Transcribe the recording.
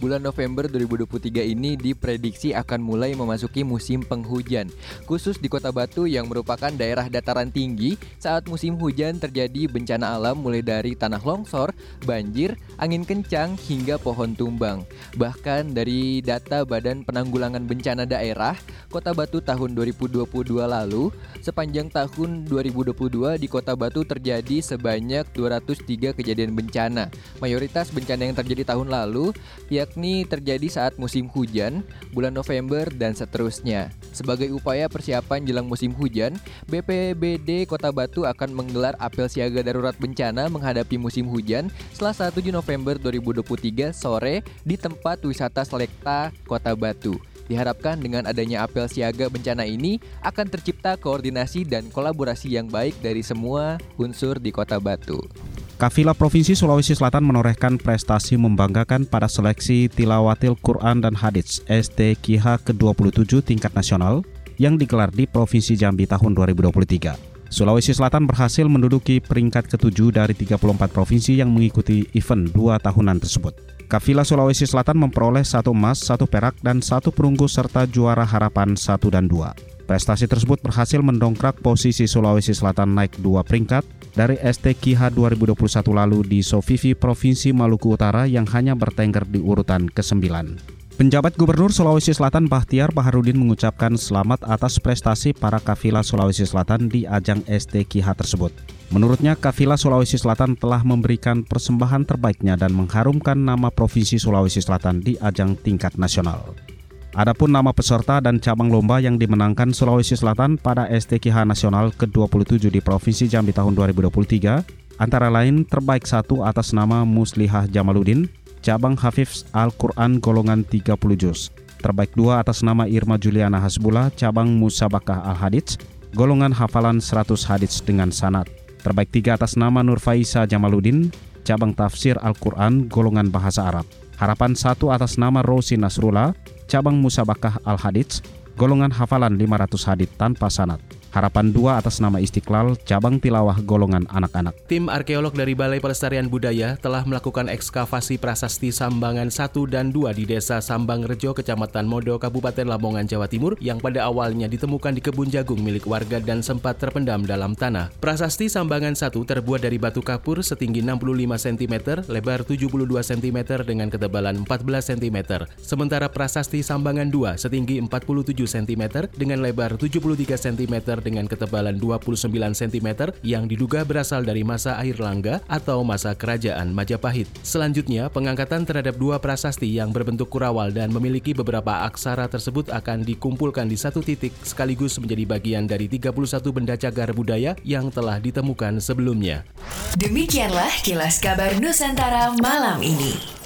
Bulan November 2023 ini diprediksi akan mulai memasuki musim penghujan, khusus di Kota Batu yang merupakan daerah dataran tinggi. Saat musim hujan terjadi bencana alam mulai dari tanah longsor, banjir, angin kencang hingga pohon tumbang. Bahkan dari data Badan Penanggulangan Bencana Daerah, Kota Batu tahun 2022 lalu, sepanjang tahun 2022 di Kota Batu terjadi sebanyak 203 kejadian bencana. Mayoritas bencana yang terjadi tahun lalu pihak yakni terjadi saat musim hujan, bulan November, dan seterusnya. Sebagai upaya persiapan jelang musim hujan, BPBD Kota Batu akan menggelar apel siaga darurat bencana menghadapi musim hujan selasa 7 November 2023 sore di tempat wisata Selekta Kota Batu. Diharapkan dengan adanya apel siaga bencana ini akan tercipta koordinasi dan kolaborasi yang baik dari semua unsur di Kota Batu. Kafilah Provinsi Sulawesi Selatan menorehkan prestasi membanggakan pada seleksi Tilawatil Quran dan Hadits STQH ke-27 tingkat nasional yang digelar di Provinsi Jambi tahun 2023. Sulawesi Selatan berhasil menduduki peringkat ketujuh dari 34 provinsi yang mengikuti event dua tahunan tersebut. Kafilah Sulawesi Selatan memperoleh satu emas, satu perak, dan satu perunggu serta juara harapan satu dan dua. Prestasi tersebut berhasil mendongkrak posisi Sulawesi Selatan naik dua peringkat dari STQH 2021 lalu di Sofivi Provinsi Maluku Utara yang hanya bertengger di urutan ke-9. Penjabat Gubernur Sulawesi Selatan Bahtiar Baharudin mengucapkan selamat atas prestasi para kafilah Sulawesi Selatan di ajang STQH tersebut. Menurutnya, kafilah Sulawesi Selatan telah memberikan persembahan terbaiknya dan mengharumkan nama Provinsi Sulawesi Selatan di ajang tingkat nasional. Adapun nama peserta dan cabang lomba yang dimenangkan Sulawesi Selatan pada STKH Nasional ke-27 di Provinsi Jambi tahun 2023 antara lain terbaik satu atas nama Muslihah Jamaludin, cabang Hafiz Al-Quran golongan 30 juz. Terbaik dua atas nama Irma Juliana Hasbullah, cabang Musabakah Al-Hadits, golongan hafalan 100 hadits dengan sanat. Terbaik tiga atas nama Nur Faisa Jamaludin, cabang tafsir Al-Quran golongan bahasa Arab. Harapan satu atas nama Rosi Nasrullah, cabang Musabakah Al-Hadits, golongan hafalan 500 hadits tanpa sanat. Harapan 2 atas nama Istiqlal, cabang tilawah golongan anak-anak. Tim arkeolog dari Balai Pelestarian Budaya telah melakukan ekskavasi prasasti Sambangan 1 dan 2 di Desa Sambang Rejo, Kecamatan Modo, Kabupaten Lamongan, Jawa Timur yang pada awalnya ditemukan di kebun jagung milik warga dan sempat terpendam dalam tanah. Prasasti Sambangan 1 terbuat dari batu kapur setinggi 65 cm, lebar 72 cm dengan ketebalan 14 cm. Sementara prasasti Sambangan 2 setinggi 47 cm dengan lebar 73 cm dengan ketebalan 29 cm yang diduga berasal dari masa air langga atau masa kerajaan Majapahit. Selanjutnya, pengangkatan terhadap dua prasasti yang berbentuk kurawal dan memiliki beberapa aksara tersebut akan dikumpulkan di satu titik sekaligus menjadi bagian dari 31 benda cagar budaya yang telah ditemukan sebelumnya. Demikianlah kilas kabar Nusantara malam ini.